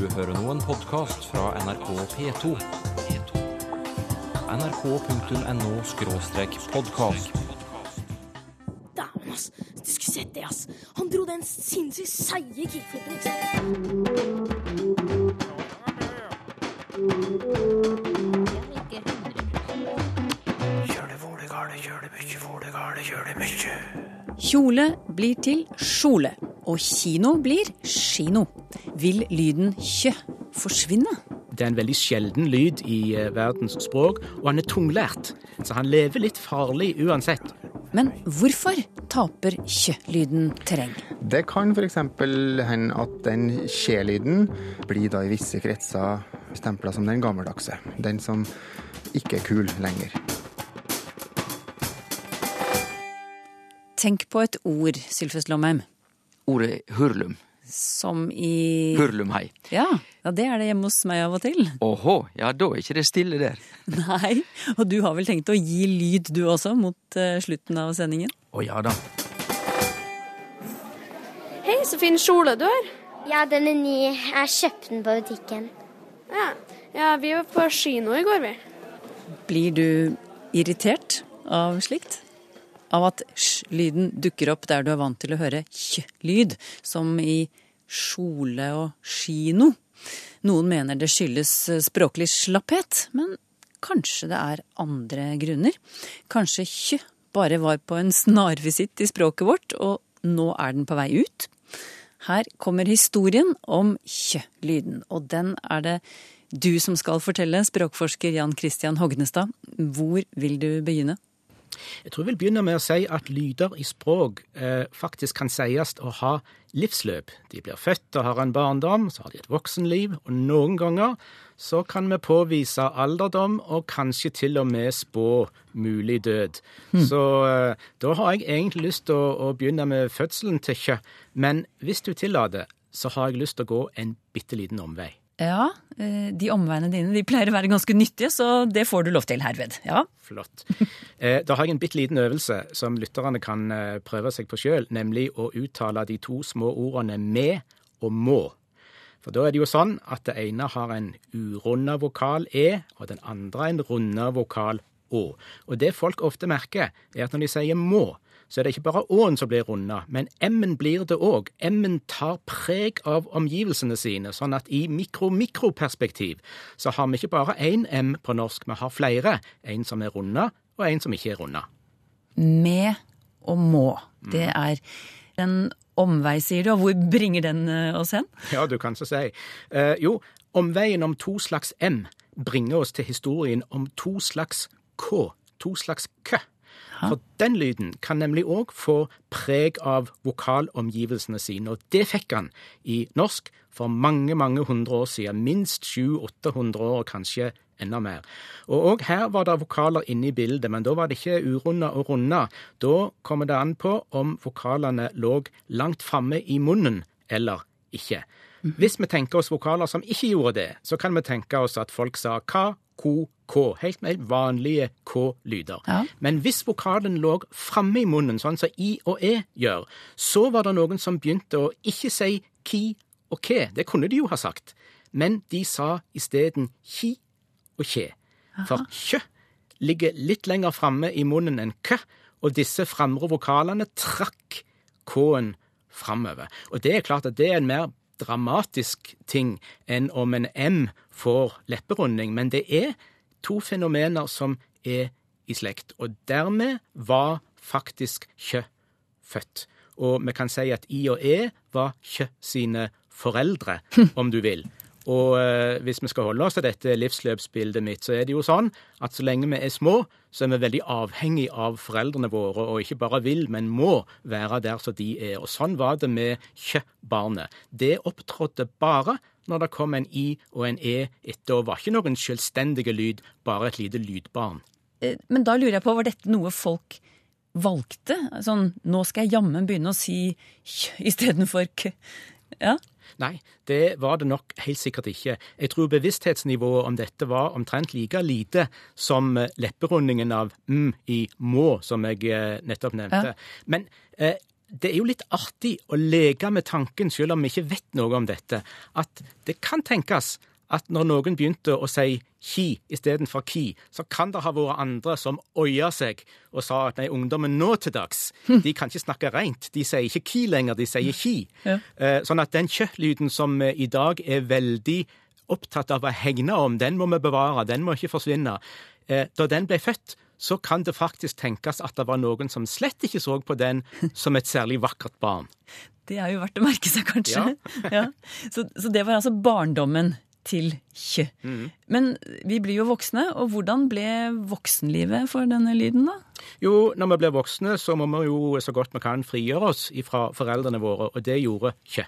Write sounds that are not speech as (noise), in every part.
Du hører nå en podkast fra NRK P2. nrk.no-podkast. Dæven, ass. Du skulle sett det, ass. Han dro den sinnssykt seige kickflipen, ikke sant? Kjole blir til kjole, og kino blir kino. Vil lyden kjø forsvinne? Det er en veldig sjelden lyd i eh, verdens språk, og han er tunglært. Så han lever litt farlig uansett. Men hvorfor taper kjø-lyden terreng? Det kan f.eks. hende at den kje-lyden blir da i visse kretser stempla som den gammeldagse. Den som ikke er kul lenger. Tenk på et ord, Sylfest Lomheim, Ordet hurlum. Som i Hurlumhei. ja, ja, det er det hjemme hos meg av og til. (laughs) Åhå, ja da er ikke det stille der. Nei, og du har vel tenkt å gi lyd du også, mot uh, slutten av sendingen? Å ja da. Hei, så fin kjole du har. Ja, den er ny. Jeg kjøpte den på butikken. Ja. ja, vi var på kino i går, vi. Blir du irritert av slikt? Av at sj-lyden dukker opp der du er vant til å høre kj-lyd, som i kjole og kino. Noen mener det skyldes eh, språklig slapphet, men kanskje det er andre grunner. Kanskje kjø bare var på en snarvisitt i språket vårt, og nå er den på vei ut. Her kommer historien om kjø-lyden, og den er det du som skal fortelle, språkforsker Jan Christian Hognestad. Hvor vil du begynne? Jeg tror jeg vil begynne med å si at lyder i språk eh, faktisk kan sies å ha livsløp. De blir født og har en barndom, så har de et voksenliv, og noen ganger så kan vi påvise alderdom og kanskje til og med spå mulig død. Så eh, da har jeg egentlig lyst til å, å begynne med fødselen til Kjø, men hvis du tillater, så har jeg lyst til å gå en bitte liten omvei. Ja, eh, de omveiene dine de pleier å være ganske nyttige, så det får du lov til herved. Ja. Flott. Eh, da har jeg en bitte liten øvelse som lytterne kan eh, prøve seg på sjøl, nemlig å uttale de to små ordene med og må. For da er det jo sånn at det ene har en urunda vokal e, og den andre en runda vokal å. Og det folk ofte merker, er at når de sier må, så er det ikke bare å-en som blir runda, men m-en blir det òg. M-en tar preg av omgivelsene sine, sånn at i mikro-mikroperspektiv så har vi ikke bare én m på norsk, vi har flere. En som er runda, og en som ikke er runda. Med og må. Det er en omvei, sier du. Og hvor bringer den eh, oss hen? (laughs) Ja, du kan så si. Eh, jo, omveien om to slags m bringer oss til historien om to slags k, to slags kø. For den lyden kan nemlig òg få preg av vokalomgivelsene sine, og det fikk han i norsk for mange, mange hundre år siden. Minst 700-800 år, kanskje enda mer. Og òg her var det vokaler inne i bildet, men da var det ikke urunda og runda. Da kommer det an på om vokalene lå langt framme i munnen eller ikke. Hvis vi tenker oss vokaler som ikke gjorde det, så kan vi tenke oss at folk sa ka, ko, k. Helt helt vanlige k-lyder. Ja. Men hvis vokalen lå framme i munnen, sånn som i og e gjør, så var det noen som begynte å ikke si ki og ke. Det kunne de jo ha sagt. Men de sa isteden ki og kje. For kjø ligger litt lenger framme i munnen enn kø, og disse framre vokalene trakk k-en framover. Og det er klart at det er en mer dramatisk ting enn om en M får lepperunding, men det er to fenomener som er i slekt. Og dermed var faktisk Kjø født. Og vi kan si at I og E var Kjø sine foreldre, (laughs) om du vil. Og eh, hvis vi skal holde oss til dette livsløpsbildet mitt, så er det jo sånn at så lenge vi er små, så er vi veldig avhengig av foreldrene våre, og ikke bare vil, men må være der som de er. Og sånn var det med Kjø-barnet. Det opptrådte bare når det kom en I og en E etter, og var ikke noen selvstendige lyd, bare et lite lydbarn. Eh, Men da lurer jeg på, var dette noe folk valgte? Sånn, nå skal jeg jammen begynne å si kj istedenfor k. Ja? Nei, det var det nok helt sikkert ikke. Jeg tror bevissthetsnivået om dette var omtrent like lite som eh, lepperundingen av m i må, som jeg eh, nettopp nevnte. Men eh, det er jo litt artig å leke med tanken, selv om vi ikke vet noe om dette, at det kan tenkes at når noen begynte å si ki istedenfor ki, så kan det ha vært andre som oia seg og sa at nei, ungdommen nå til dags, de kan ikke snakke rent. De sier ikke ki lenger, de sier ki. Ja. Eh, Sånn at den kjøttlyden som i dag er veldig opptatt av å hegne om, den må vi bevare, den må ikke forsvinne. Eh, Da den ble født, så kan det faktisk tenkes at det var noen som slett ikke så på den som et særlig vakkert barn. Det er jo verdt å merke seg, kanskje. Ja. (laughs) Så, så det var altså barndommen til kjø. Men vi blir jo voksne, og hvordan ble voksenlivet for denne lyden, da? Jo, når vi blir voksne, så må vi jo så godt vi kan frigjøre oss fra foreldrene våre, og det gjorde kjø.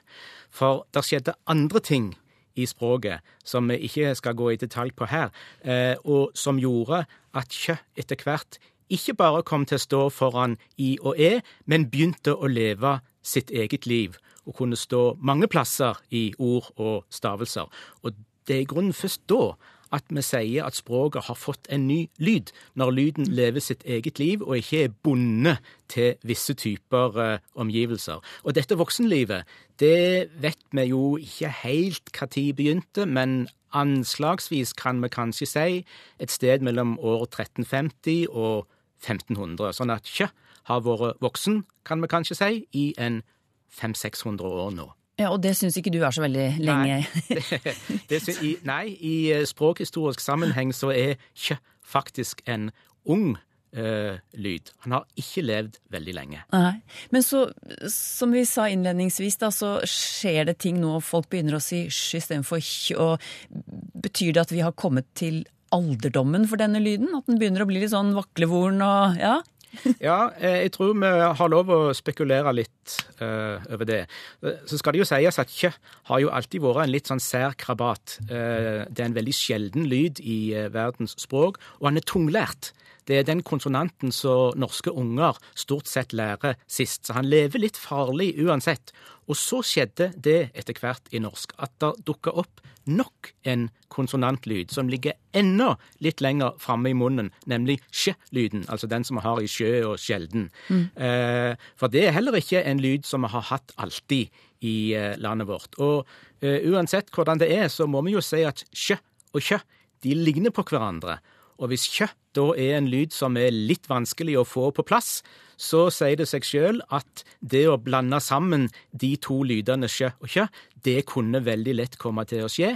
For det skjedde andre ting i språket som vi ikke skal gå i detalj på her, eh, og som gjorde at kjø etter hvert ikke bare kom til å stå foran i og e, men begynte å leve sitt eget liv og kunne stå mange plasser i ord og stavelser. Og det er i grunnen først da at vi sier at språket har fått en ny lyd, når lyden lever sitt eget liv og ikke er bundet til visse typer eh, omgivelser. Og dette voksenlivet, det vet vi jo ikke helt når begynte, men anslagsvis kan vi kanskje si et sted mellom år 1350 og 1500. Sånn at Kjø har vært voksen, kan vi kanskje si, i en 500-600 år nå. Ja, Og det syns ikke du er så veldig lenge? (laughs) Det, det, synes, i, nei, i eh, språkhistorisk sammenheng så er kjø faktisk en ung Uh, lyd. Han har ikke levd veldig lenge. Nei. Men så, som vi sa innledningsvis, da, så skjer det ting nå, folk begynner å si sj istedenfor kj. Og betyr det at vi har kommet til alderdommen for denne lyden? At den begynner å bli litt sånn vaklevoren og ja? Ja, eh, jeg tror vi har lov å spekulere litt uh, over det. Eh, Så skal det jo sies at kjø har jo alltid vært en litt sånn sær krabat. Uh, det er en veldig sjelden lyd i uh, verdens språk, og han er tunglært. Det er den konsonanten som norske unger stort sett lærer sist, så han lever litt farlig uansett. Og så skjedde det etter hvert i norsk, at det dukka opp nok en konsonantlyd som ligger enda litt lenger framme i munnen, nemlig sj-lyden, altså den som vi har i sjø og sjelden. Eh, for det er heller ikke en lyd som vi har hatt alltid i eh, landet vårt. Og eh, uansett hvordan det er, så må vi jo si at sj og kjø, de ligner på hverandre. Og hvis kjø da er en lyd som er litt vanskelig å få på plass, så sier det seg sjøl at det å blande sammen de to lydene sjø og kjø, det kunne veldig lett komme til å skje,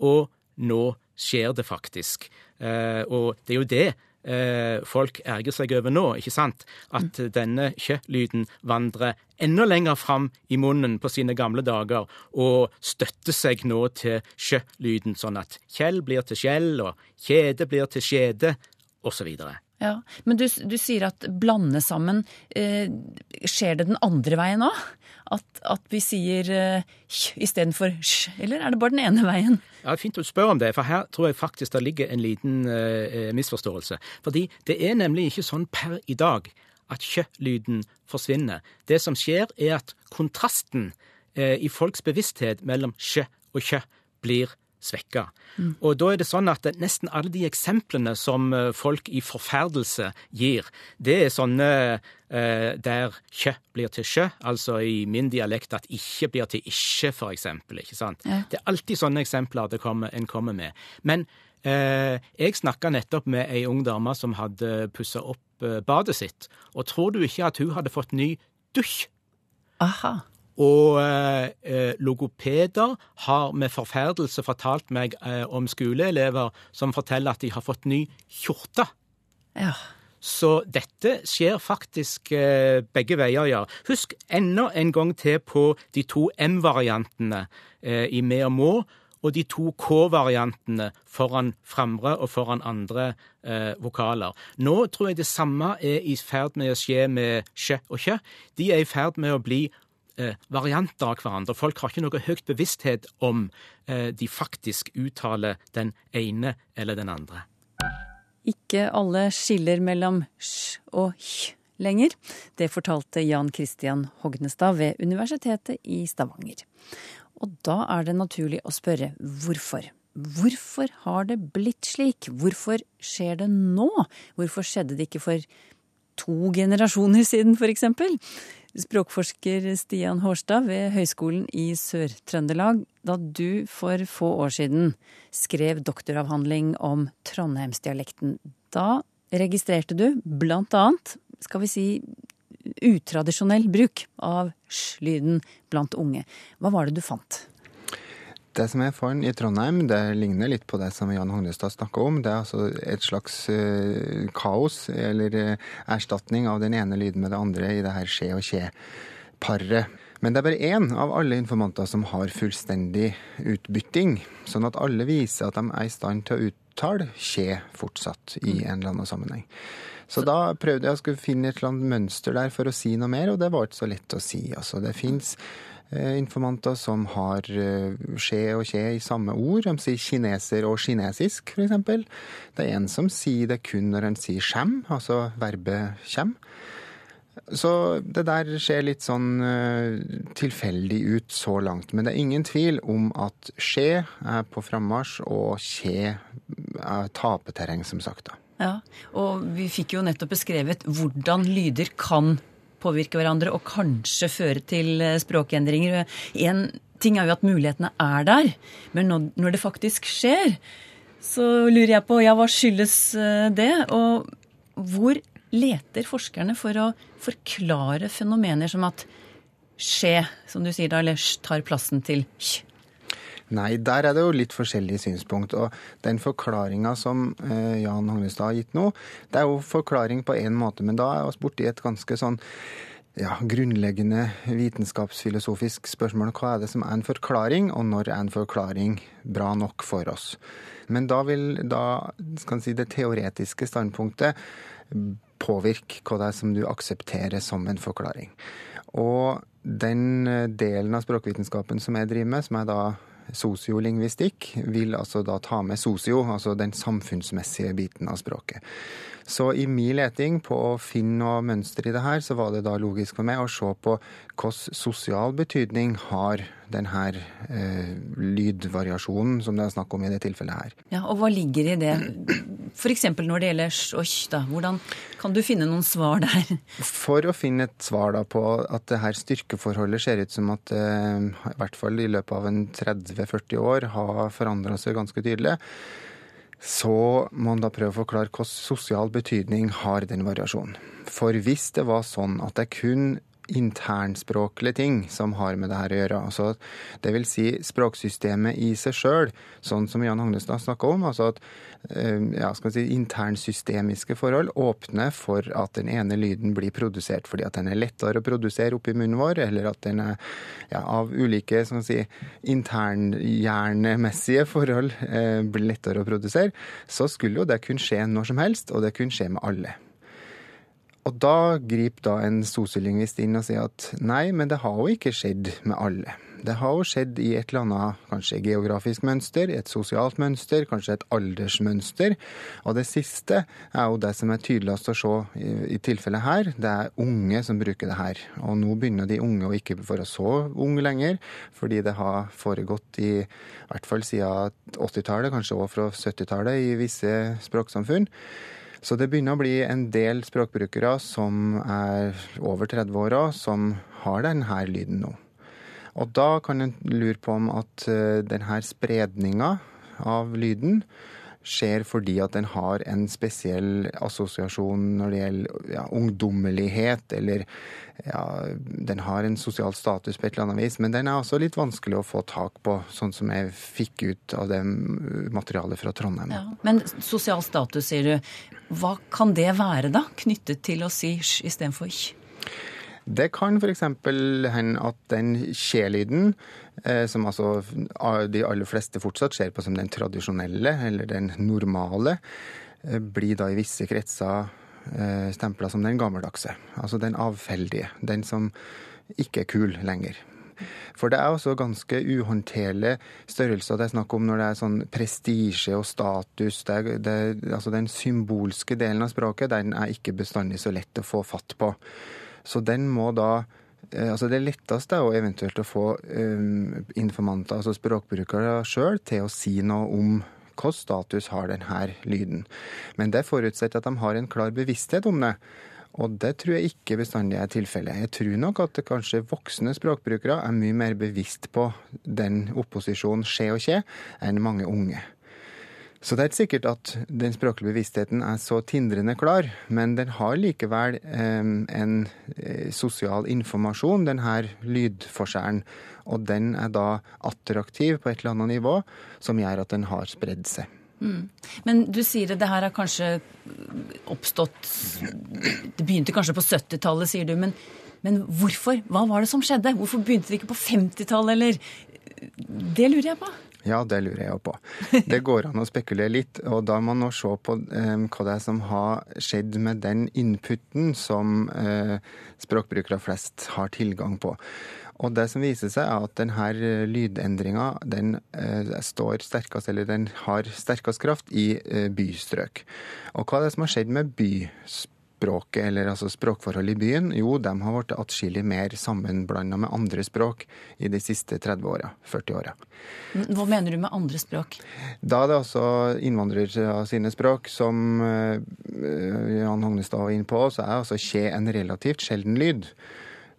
og nå skjer det faktisk. Eh, og det er jo det eh, folk erger seg over nå, ikke sant? At denne kjø-lyden vandrer enda lenger fram i munnen på sine gamle dager, og støtter seg nå til sjø-lyden, sånn at Kjell blir til Kjell, og Kjede blir til Skjede, osv. ja. Men du, du sier at blande sammen. Eh, skjer det den andre veien òg? At, at vi sier eh, istedenfor sj? Eller er det bare den ene veien? Ja, Fint å spørre om det, for her tror jeg faktisk det ligger en liten eh, misforståelse. Fordi det er nemlig ikke sånn per i dag at kjø-lyden forsvinner. Det som skjer, er at kontrasten eh, i folks bevissthet mellom sjø og kjø blir svekka. Og da er det sånn at nesten alle de eksemplene som eh, folk i forferdelse gir, det er sånne eh, der kjø blir til sjø, altså i min dialekt at ikke blir til ikke, for eksempel. Ikke sant? Ja. Det er alltid sånne eksempler det kommer, en kommer med. Men eh, jeg snakka nettopp med ei ung dame som hadde pussa opp eh, badet sitt, og tror du ikke at hun hadde fått ny dusj? Aha. Og eh, eh, logopeder har med forferdelse fortalt meg eh, om skoleelever som forteller at de har fått ny kjorte. Ja. Så dette skjer faktisk eh, begge veier, ja. Husk enda en gang til på de to M-variantene eh, i med og må, og de to K-variantene foran framre og foran andre eh, vokaler. Nå tror jeg det samme er i ferd med å skje med sjø og kjø. De er i ferd med å bli varianter av hverandre. Folk har ikke noe høyt bevissthet om eh, de faktisk uttaler den ene eller den andre. Ikke alle skiller mellom sj og hj lenger. Det fortalte Jan Christian Hognestad ved Universitetet i Stavanger. Og da er det naturlig å spørre hvorfor. Hvorfor har det blitt slik? Hvorfor skjer det nå? Hvorfor skjedde det ikke for to generasjoner siden, eksempel? Språkforsker Stian Hårstad ved Høgskolen i Sør-Trøndelag. Da du for få år siden skrev doktoravhandling om trondheimsdialekten, da registrerte du blant annet, skal vi si, utradisjonell bruk av sj-lyden blant unge. Hva var det du fant? Det som jeg fant i Trondheim, det ligner litt på det som Jan Hognestad snakka om. Det er altså et slags uh, kaos, eller uh, erstatning av den ene lyden med det andre i det her skje og kje-paret. Men det er bare én av alle informanter som har fullstendig utbytting, sånn at alle viser at de er i stand til å uttale skje fortsatt i en eller annen sammenheng. Så da prøvde jeg å finne et eller annet mønster der for å si noe mer, og det var ikke så lett å si. Altså, det fins Eh, informanter som har eh, skje og kje i samme ord. De sier kineser og kinesisk, f.eks. Det er en som sier det kun når en sier skjem, altså verbet kjem. Så det der ser litt sånn uh, tilfeldig ut så langt. Men det er ingen tvil om at skje er på frammarsj, og kje er tapeterreng, som sagt. Ja, og vi fikk jo nettopp beskrevet hvordan lyder kan påvirke hverandre og kanskje føre til eh, språkendringer. En ting er jo at mulighetene er der, men når det faktisk skjer, så lurer jeg på ja, hva skyldes eh, det? Og hvor leter forskerne for å forklare fenomener som at skje, som du sier da, eller tar plassen til kj? Nei, der er det jo litt forskjellige synspunkt. Og den forklaringa som eh, Jan Hognestad har gitt nå, det er jo forklaring på én måte, men da er vi borti et ganske sånn ja, grunnleggende vitenskapsfilosofisk spørsmål. Hva er det som er en forklaring, og når er en forklaring bra nok for oss? Men da vil da, skal si, det teoretiske standpunktet påvirke hva det er som du aksepterer som en forklaring. Og den delen av språkvitenskapen som jeg driver med, som jeg da Sosiolingvistikk vil altså da ta med sosio, altså den samfunnsmessige biten av språket. Så i min leting på å finne noe mønster i det her, så var det da logisk for meg å se på hvilken sosial betydning har denne eh, lydvariasjonen som det er snakk om i det tilfellet her. Ja, Og hva ligger i det? F.eks. når det gjelder Sjosj, da. Hvordan kan du finne noen svar der? For å finne et svar da på at det her styrkeforholdet ser ut som at eh, i hvert fall i løpet av en 30-40 år har forandra seg ganske tydelig, så må man da prøve å forklare hvilken sosial betydning har den variasjonen. For hvis det var sånn at det kun internspråklige ting som har med det her å gjøre. Altså, det vil si språksystemet i seg sjøl, sånn som Jan Hognestad snakka om. altså at eh, ja, si, Internsystemiske forhold åpner for at den ene lyden blir produsert fordi at den er lettere å produsere oppi munnen vår, eller at den er ja, av ulike sånn si, internhjernemessige forhold eh, blir lettere å produsere, så skulle jo det kunne skje når som helst, og det kunne skje med alle. Og da griper da en sosiolingvist inn og sier at nei, men det har jo ikke skjedd med alle. Det har jo skjedd i et eller annet kanskje geografisk mønster, et sosialt mønster, kanskje et aldersmønster. Og det siste er jo det som er tydeligst å se i, i tilfellet her. Det er unge som bruker det her. Og nå begynner de unge å ikke være så unge lenger, fordi det har foregått i, i hvert fall siden 80-tallet, kanskje også fra 70-tallet i visse språksamfunn. Så det begynner å bli en del språkbrukere som er over 30 år som har denne lyden nå. Og da kan en lure på om at eh, denne spredninga av lyden skjer fordi at den har en spesiell assosiasjon når det gjelder ja, ungdommelighet, eller ja, den har en sosial status på et eller annet vis. Men den er også litt vanskelig å få tak på, sånn som jeg fikk ut av det materialet fra Trondheim. Ja, men sosial status, sier du. Hva kan det være, da? Knyttet til å si sj istedenfor kj? Det kan f.eks. hende at den kje-lyden, eh, som altså de aller fleste fortsatt ser på som den tradisjonelle, eller den normale, eh, blir da i visse kretser eh, stempla som den gammeldagse. Altså den avfeldige. Den som ikke er kul lenger. For det er også ganske uhåndterlige størrelser det er snakk om når det er sånn prestisje og status. Det er, det, altså den symbolske delen av språket den er ikke bestandig så lett å få fatt på. Så den må da eh, Altså Det letteste er jo eventuelt å få um, informanter, altså språkbrukere sjøl, til å si noe om hvilken status har denne lyden. Men det forutsetter at de har en klar bevissthet om det. Og det tror jeg ikke bestandig er tilfellet. Jeg tror nok at kanskje voksne språkbrukere er mye mer bevisst på den opposisjonen skje og skje, enn mange unge. Så det er ikke sikkert at den språklige bevisstheten er så tindrende klar, men den har likevel eh, en eh, sosial informasjon, denne lydforskjellen. Og den er da attraktiv på et eller annet nivå, som gjør at den har spredd seg. Mm. Men du sier at det her har kanskje oppstått Det begynte kanskje på 70-tallet, sier du. Men, men hvorfor? Hva var det som skjedde? Hvorfor begynte det ikke på 50-tallet, eller Det lurer jeg på. Ja, det lurer jeg jo på. Det går an å spekulere litt, og da må man se på eh, hva det er som har skjedd med den inputen som eh, språkbrukere flest har tilgang på. Og det som viser seg, er at denne lydendringa den eh, står sterkest, eller den har sterkest kraft i eh, bystrøk. Og hva er det som har skjedd med byspråket? Språket, eller altså språkforholdet i byen, jo, de har blitt atskillig mer sammenblanda med andre språk i de siste 30 åra, 40 åra. Hva mener du med andre språk? Da er det altså innvandrere sine språk, som uh, Jan Hognestad var inne på, så er altså kje en relativt sjelden lyd.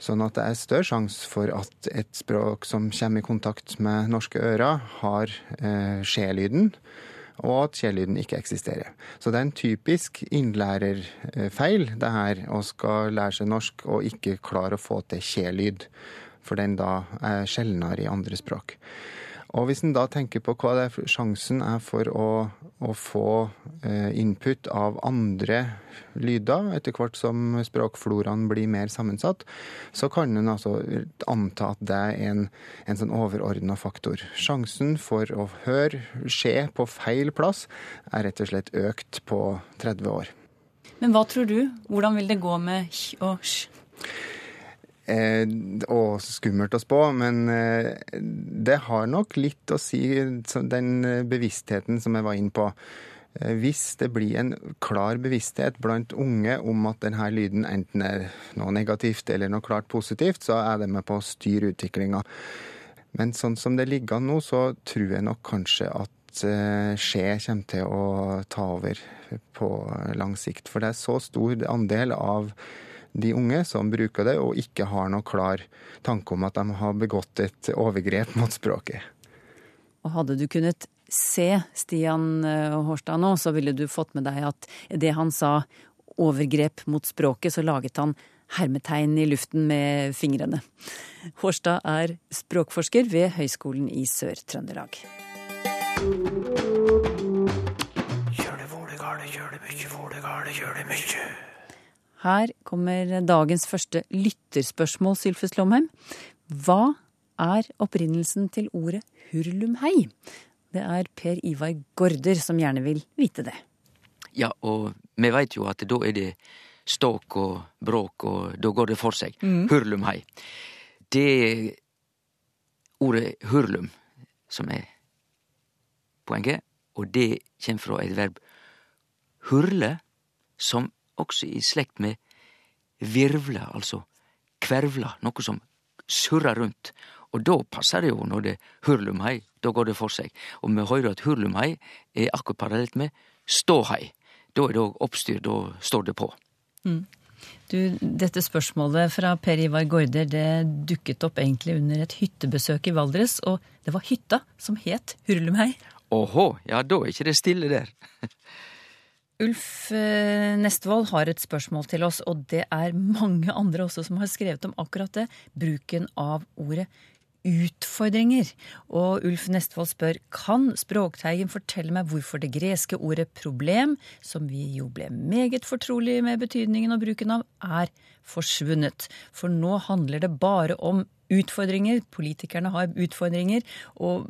Sånn at det er større sjanse for at et språk som kommer i kontakt med norske ører, har eh, skje-lyden og at kjelyden ikke eksisterer. Så det er en typisk innlærerfeil, det her, å skal lære seg norsk og ikke klare å få til kjelyd, for den da er sjeldnere i andre språk. Og hvis en da tenker på hva er sjansen er for å, å få eh, input av andre lyder etter hvert som språkfloraen blir mer sammensatt, så kan en altså anta at det er en, en sånn overordna faktor. Sjansen for å høre skje på feil plass er rett og slett økt på 30 år. Men hva tror du? Hvordan vil det gå med hj og sj? Eh, og skummelt å spå, men eh, det har nok litt å si, den bevisstheten som jeg var inne på. Eh, hvis det blir en klar bevissthet blant unge om at denne lyden enten er noe negativt eller noe klart positivt, så er det med på å styre utviklinga. Men sånn som det ligger an nå, så tror jeg nok kanskje at eh, skje kommer til å ta over på lang sikt. For det er så stor andel av de unge som bruker det, og ikke har noe klar tanke om at de har begått et overgrep mot språket. Og hadde du kunnet se Stian eh, Hårstad nå, så ville du fått med deg at det han sa overgrep mot språket, så laget han hermetegn i luften med fingrene. Hårstad er språkforsker ved Høgskolen i Sør-Trøndelag. Gjør det hvor det gale, gjør det mye, hvor det gale, gjør det mye. Her kommer dagens første lytterspørsmål, Sylfus Lomheim. Hva er opprinnelsen til ordet hurlumhei? Det er Per Ivar Gaarder som gjerne vil vite det. Ja, og vi veit jo at da er det ståk og bråk, og da går det for seg. Mm. Hurlumhei. Det ordet hurlum som er poenget, og det kjem fra et verb hurle, som også i slekt med virvle, altså kvervla, noe som surrer rundt. Og da passer det jo når det er hurlumhei, da går det for seg. Og vi hører at hurlumhei er akkurat parallelt med ståhei. Da er det òg oppstyr, da står det på. Mm. Du, dette spørsmålet fra Per Ivar Gaarder det dukket opp egentlig under et hyttebesøk i Valdres, og det var hytta som het Hurlumhei. Åhå, ja da er ikke det stille der. (laughs) Ulf eh, Nestvold har et spørsmål til oss, og det er mange andre også som har skrevet om akkurat det. Bruken av ordet utfordringer. Og Ulf Nestvold spør kan Språkteigen fortelle meg hvorfor det greske ordet problem, som vi jo ble meget fortrolige med betydningen og bruken av, er forsvunnet. For nå handler det bare om utfordringer. Politikerne har utfordringer, og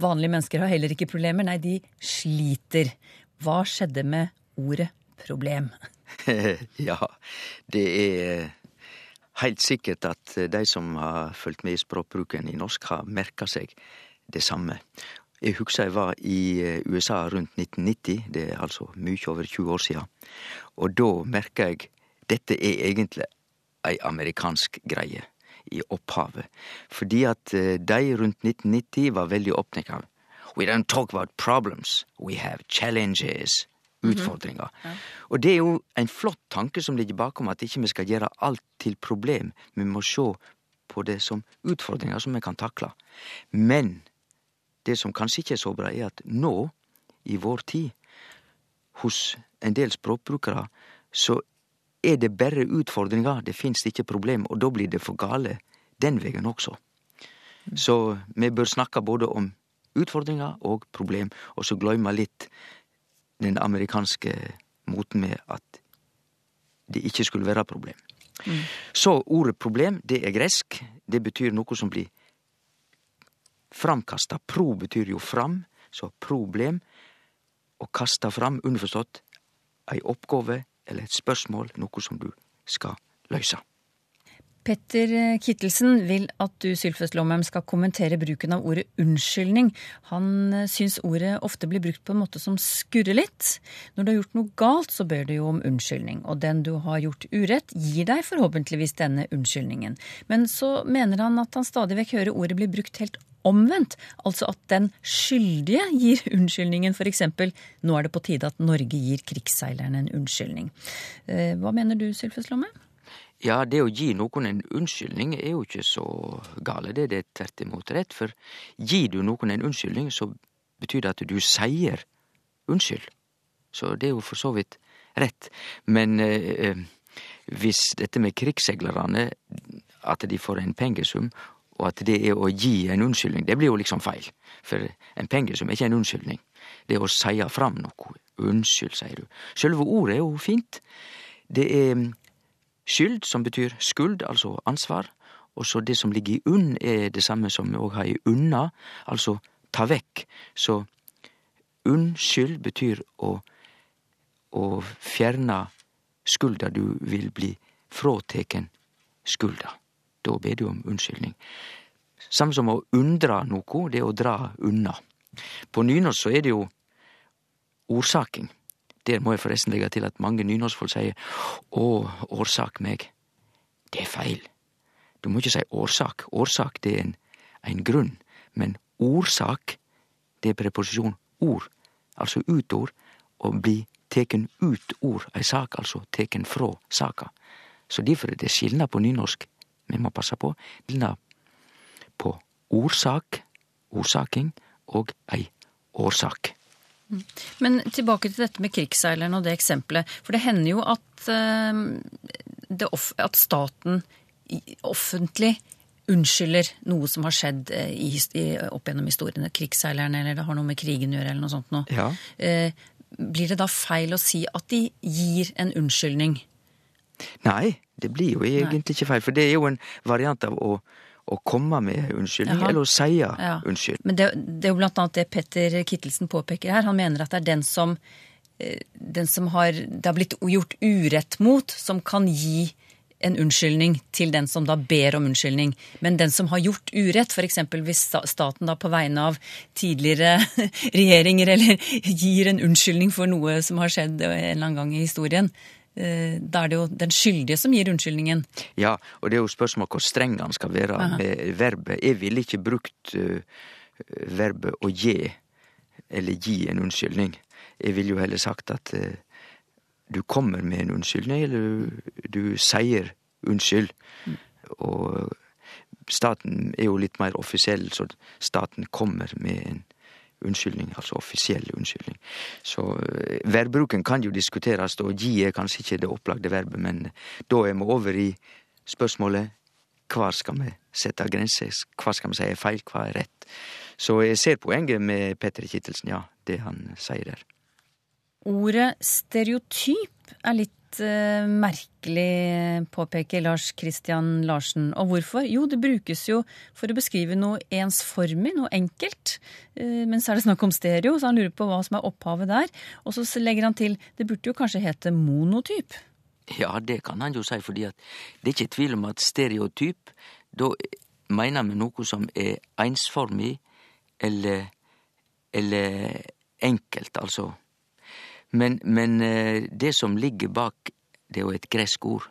vanlige mennesker har heller ikke problemer. Nei, de sliter. Hva skjedde med ordet problem? (laughs) ja, det er heilt sikkert at de som har fulgt med i språkbruken i norsk, har merka seg det samme. Jeg husker jeg var i eh, USA rundt 1990, det er altså mye over 20 år sia. Og da merka jeg dette er egentlig ei amerikansk greie i opphavet. Fordi at eh, de rundt 1990 var veldig opptatt av We don't talk about problems, we have challenges. utfordringar. Og det er jo en flott tanke som ligger bakom at ikke vi skal gjøre alt til problem. Vi må se på det som utfordringer som vi kan takle. Men det som kanskje ikke er så bra, er at nå, i vår tid, hos en del språkbrukere, så er det bare utfordringer, det fins ikke problem, og da blir det for gale den veien også. Så vi bør snakke både om utfordringar og problem, og så gløyme litt den amerikanske moten med at det ikke skulle være problem. Så ordet problem, det er gresk. Det betyr noe som blir framkasta. Pro betyr jo fram, så problem. Å kaste fram, underforstått, ei oppgåve eller et spørsmål, noe som du skal løyse. Petter Kittelsen vil at du Sylfest Lomheim, skal kommentere bruken av ordet unnskyldning. Han eh, syns ordet ofte blir brukt på en måte som skurrer litt. Når du har gjort noe galt, så ber du jo om unnskyldning. Og den du har gjort urett, gir deg forhåpentligvis denne unnskyldningen. Men så mener han at han stadig vekk hører ordet bli brukt helt omvendt. Altså at den skyldige gir (laughs) unnskyldningen, f.eks. nå er det på tide at Norge gir krigsseilerne en unnskyldning. Eh, Hva mener du, Sylfest Lomheim? Ja, det å gi noen en unnskyldning er jo ikke så gale, det. Er tvert imot rett. For gir du noen en unnskyldning, så betyr det at du sier unnskyld. Så det er jo for så vidt rett. Men eh, eh, hvis dette med krigsseglerne, at de får en pengesum, og at det er å gi en unnskyldning, det blir jo liksom feil. For en pengesum er ikke en unnskyldning. Det er å seie fram noe. Unnskyld, sier du. Sjølve ordet er jo fint. Det er skyld, som betyr skuld, altså ansvar. Og så det som ligger i unn, er det samme som vi òg har i unna, altså ta vekk. Så unnskyld betyr å, å fjerne skulda. Du vil bli fråteken skulda. Da ber du om unnskyldning. Samme som å undra noe, det er å dra unna. På nynorsk så er det jo ordsaking. Der må jeg forresten legge til at mange nynorskfolk sier 'å, årsak meg'. Det er feil. Du må ikke si årsak. Årsak, det er en, en grunn. Men ordsak, det er preposisjon ord. Altså utord. og bli teken ut ord ei sak, altså teken frå saka. Så derfor er det skilnad på nynorsk. Vi må passe på. Skilnad på ordsak, ordsaking, og ei årsak. Men tilbake til dette med krigsseileren og det eksempelet. For det hender jo at, eh, det at staten offentlig unnskylder noe som har skjedd eh, i, i, opp gjennom historiene. Krigsseileren, eller det har noe med krigen å gjøre, eller noe sånt noe. Ja. Eh, blir det da feil å si at de gir en unnskyldning? Nei, det blir jo egentlig ikke feil, for det er jo en variant av å, å komme med unnskyldning, Jaha. eller å si Ja. unnskyld. Men det, det er jo blant annet det Petter Kittelsen påpeker her. Han mener at det er den som, eh, den som har, det har blitt gjort urett mot, som kan gi en unnskyldning til den som da ber om unnskyldning. Men den som har gjort urett, f.eks. hvis staten da på vegne av tidligere (laughs) regjeringer eller gir en unnskyldning for noe som har skjedd en eller annen gang i historien, da er det jo den skyldige som gir unnskyldningen. Ja, og det er jo spørsmål hvor streng han skal være med verbet. Jeg ville ikke brukt uh, verbet å gi, eller gi en unnskyldning. Jeg ville jo heller sagt at uh, du kommer med en unnskyldning, eller du, du sier unnskyld. Og staten er jo litt mer offisiell, så staten kommer med en unnskyldning, altså offisiell unnskyldning. Så verbbruken verbruken kan jo diskuteres, og gi er kanskje ikke det opplagte verbet, men da er vi over i spørsmålet hva skal vi sette grenser, hva skal vi si er feil, hva er rett. Så jeg ser poenget med Petter Kittelsen, ja, det han sier der. Ordet stereotyp er litt eh, merkelig, påpeker Lars Christian Larsen. Og hvorfor? Jo, det brukes jo for å beskrive noe ensformig, noe enkelt. Uh, men så er det snakk om stereo, så han lurer på hva som er opphavet der. Og så legger han til det burde jo kanskje hete monotyp. Ja, det kan han jo si, fordi det er ikke tvil om at stereotyp, da mener vi noe som er ensformig eller, eller enkelt, altså. Men, men eh, det som ligger bak, det er jo et gresk ord,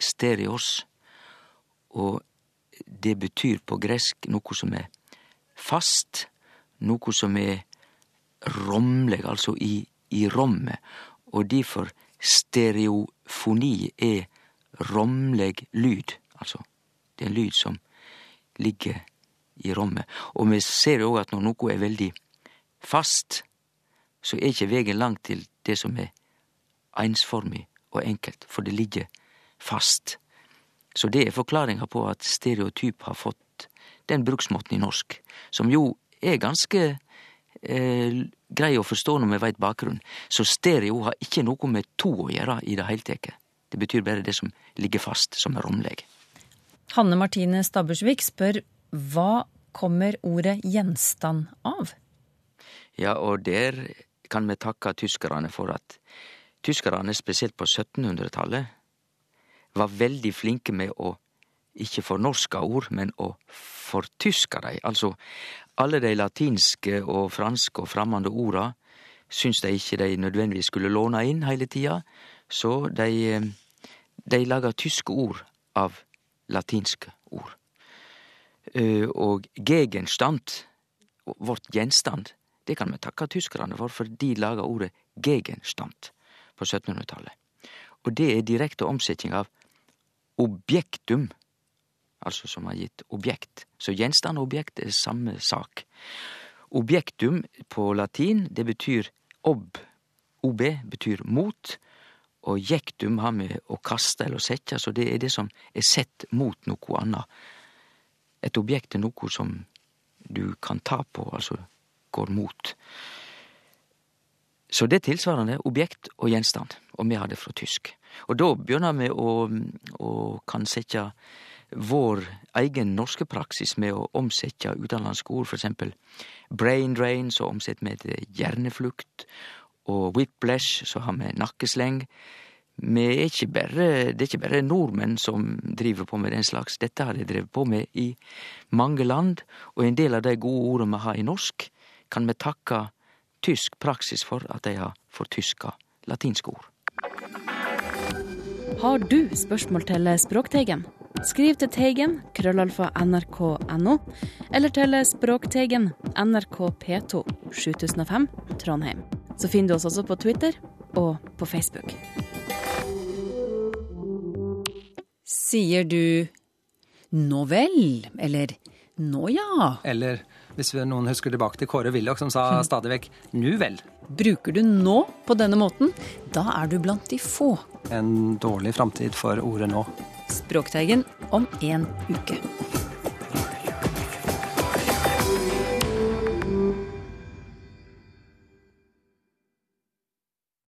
stereos, og det betyr på gresk noe som er fast, noe som er romleg, altså i i rommet, og derfor stereofoni er romleg lyd. Altså, det er en lyd som ligger i rommet. Og vi ser jo òg at når noe er veldig fast, så er ikke vegen langt til det som er einsformig og enkelt, for det ligger fast. Så det er forklaringa på at stereotyp har fått den bruksmåten i norsk, som jo er ganske eh, grei å forstå når vi veit bakgrunnen. Så stereo har ikke noe med to å gjøre i det heile tatt. Det betyr bare det som ligger fast, som er romleg. Hanne Martine Stabbursvik spør hva kommer ordet gjenstand av? Ja, og der kan vi takke tyskerne for at tyskerne, spesielt på 1700-tallet, var veldig flinke med å ikke fornorske ord, men å fortyske dei. Altså, alle dei latinske og franske og framande orda syns dei ikke dei nødvendigvis skulle låne inn heile tida, så dei, dei laga tyske ord av latinske ord. Og gegenstand, vårt gjenstand, det kan vi takke tyskerne for, for de laga ordet gegenstand på 1700-tallet. Og det er direkte omsetning av objektum, altså som har gitt objekt. Så gjenstand og objekt er samme sak. Objektum på latin, det betyr ob. OB betyr mot, og jektum har med å kaste eller sette, så det er det som er sett mot noe anna. Et objekt er noe som du kan ta på, altså går mot. Så det er tilsvarende objekt og gjenstand, og vi har det fra tysk. Og da begynner vi å, å kan sette vår egen norske praksis med å omsette utenlandske ord, for eksempel brain drain, så omsetter vi til hjerneflukt, og whiplash, så har vi nakkesleng. Vi er ikke bare, det er ikke bare nordmenn som driver på med den slags, dette har de drevet på med i mange land, og en del av de gode ordene vi har i norsk, kan vi takke tysk praksis for at dei har fortyska latinske ord. Har du spørsmål til Språkteigen? Skriv til Teigen, krøllalfa nrk.no, eller til Språkteigen, NRK P2, 7005, Trondheim. Så finner du oss også på Twitter og på Facebook. Sier du nå vel, eller nå ja? Eller hvis noen husker tilbake til Kåre Willoch som sa stadig vekk 'nu vel'. Bruker du nå på denne måten, da er du blant de få. En dårlig framtid for ordet nå. Språkteigen om en uke.